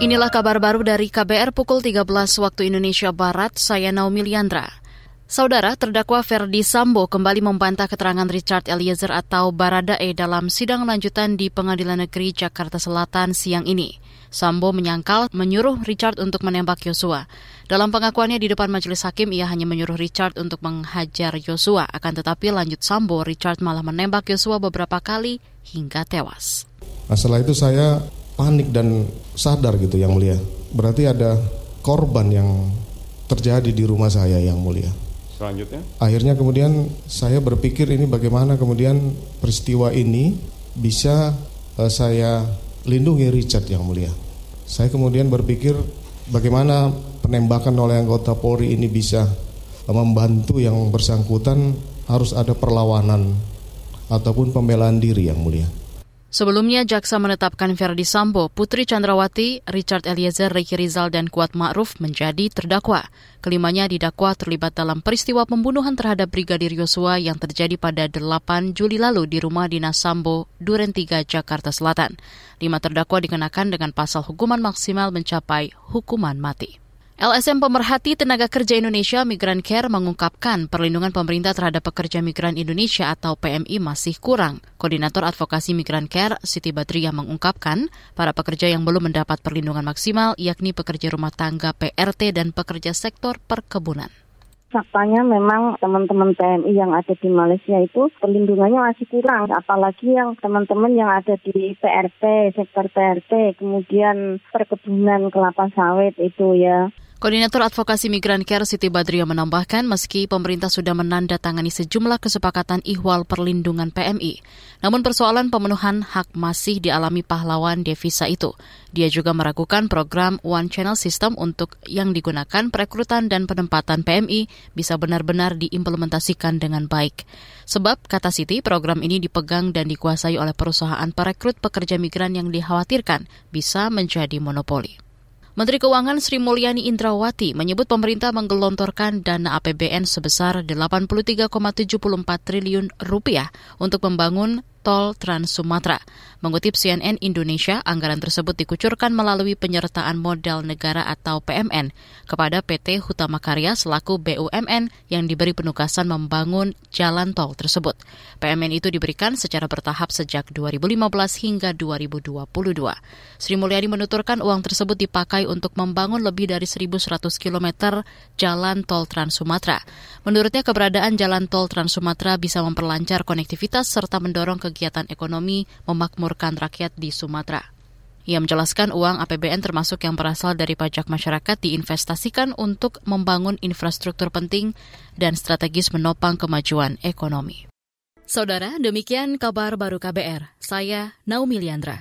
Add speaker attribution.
Speaker 1: Inilah kabar baru dari KBR pukul 13 waktu Indonesia Barat, saya Naomi Liandra. Saudara, terdakwa Ferdi Sambo kembali membantah keterangan Richard Eliezer atau Baradae dalam sidang lanjutan di Pengadilan Negeri Jakarta Selatan siang ini. Sambo menyangkal menyuruh Richard untuk menembak Yosua. Dalam pengakuannya di depan majelis hakim, ia hanya menyuruh Richard untuk menghajar Yosua. Akan tetapi lanjut Sambo, Richard malah menembak Yosua beberapa kali hingga tewas.
Speaker 2: Nah, setelah itu saya panik dan sadar gitu yang mulia. Berarti ada korban yang terjadi di rumah saya yang mulia.
Speaker 3: Selanjutnya?
Speaker 2: Akhirnya kemudian saya berpikir ini bagaimana kemudian peristiwa ini bisa uh, saya lindungi Richard yang mulia. Saya kemudian berpikir bagaimana penembakan oleh anggota Polri ini bisa membantu yang bersangkutan harus ada perlawanan ataupun pembelaan diri yang mulia.
Speaker 1: Sebelumnya, jaksa menetapkan Verdi Sambo, Putri Chandrawati, Richard Eliezer, Ricky Rizal, dan Kuat Ma'ruf menjadi terdakwa. Kelimanya didakwa terlibat dalam peristiwa pembunuhan terhadap Brigadir Yosua yang terjadi pada 8 Juli lalu di rumah dinas Sambo, Duren 3, Jakarta Selatan. Lima terdakwa dikenakan dengan pasal hukuman maksimal mencapai hukuman mati. LSM Pemerhati Tenaga Kerja Indonesia Migran Care mengungkapkan perlindungan pemerintah terhadap pekerja migran Indonesia atau PMI masih kurang. Koordinator Advokasi Migran Care Siti Badriah mengungkapkan para pekerja yang belum mendapat perlindungan maksimal yakni pekerja rumah tangga PRT dan pekerja sektor perkebunan.
Speaker 4: Faktanya memang teman-teman PMI yang ada di Malaysia itu perlindungannya masih kurang, apalagi yang teman-teman yang ada di PRT, sektor PRT, kemudian perkebunan kelapa sawit itu ya.
Speaker 1: Koordinator Advokasi Migran Care Siti Badria menambahkan meski pemerintah sudah menandatangani sejumlah kesepakatan ihwal perlindungan PMI, namun persoalan pemenuhan hak masih dialami pahlawan devisa itu. Dia juga meragukan program One Channel System untuk yang digunakan perekrutan dan penempatan PMI bisa benar-benar diimplementasikan dengan baik. Sebab, kata Siti, program ini dipegang dan dikuasai oleh perusahaan perekrut pekerja migran yang dikhawatirkan bisa menjadi monopoli. Menteri Keuangan Sri Mulyani Indrawati menyebut pemerintah menggelontorkan dana APBN sebesar 83,74 triliun rupiah untuk membangun tol Trans Sumatera. Mengutip CNN Indonesia, anggaran tersebut dikucurkan melalui penyertaan modal negara atau PMN kepada PT Hutama Karya selaku BUMN yang diberi penugasan membangun jalan tol tersebut. PMN itu diberikan secara bertahap sejak 2015 hingga 2022. Sri Mulyani menuturkan uang tersebut dipakai untuk membangun lebih dari 1.100 km jalan tol Trans Sumatera. Menurutnya keberadaan jalan tol Trans Sumatera bisa memperlancar konektivitas serta mendorong ke kegiatan ekonomi memakmurkan rakyat di Sumatera. Ia menjelaskan uang APBN termasuk yang berasal dari pajak masyarakat diinvestasikan untuk membangun infrastruktur penting dan strategis menopang kemajuan ekonomi. Saudara, demikian kabar baru KBR. Saya Naomi Liandra.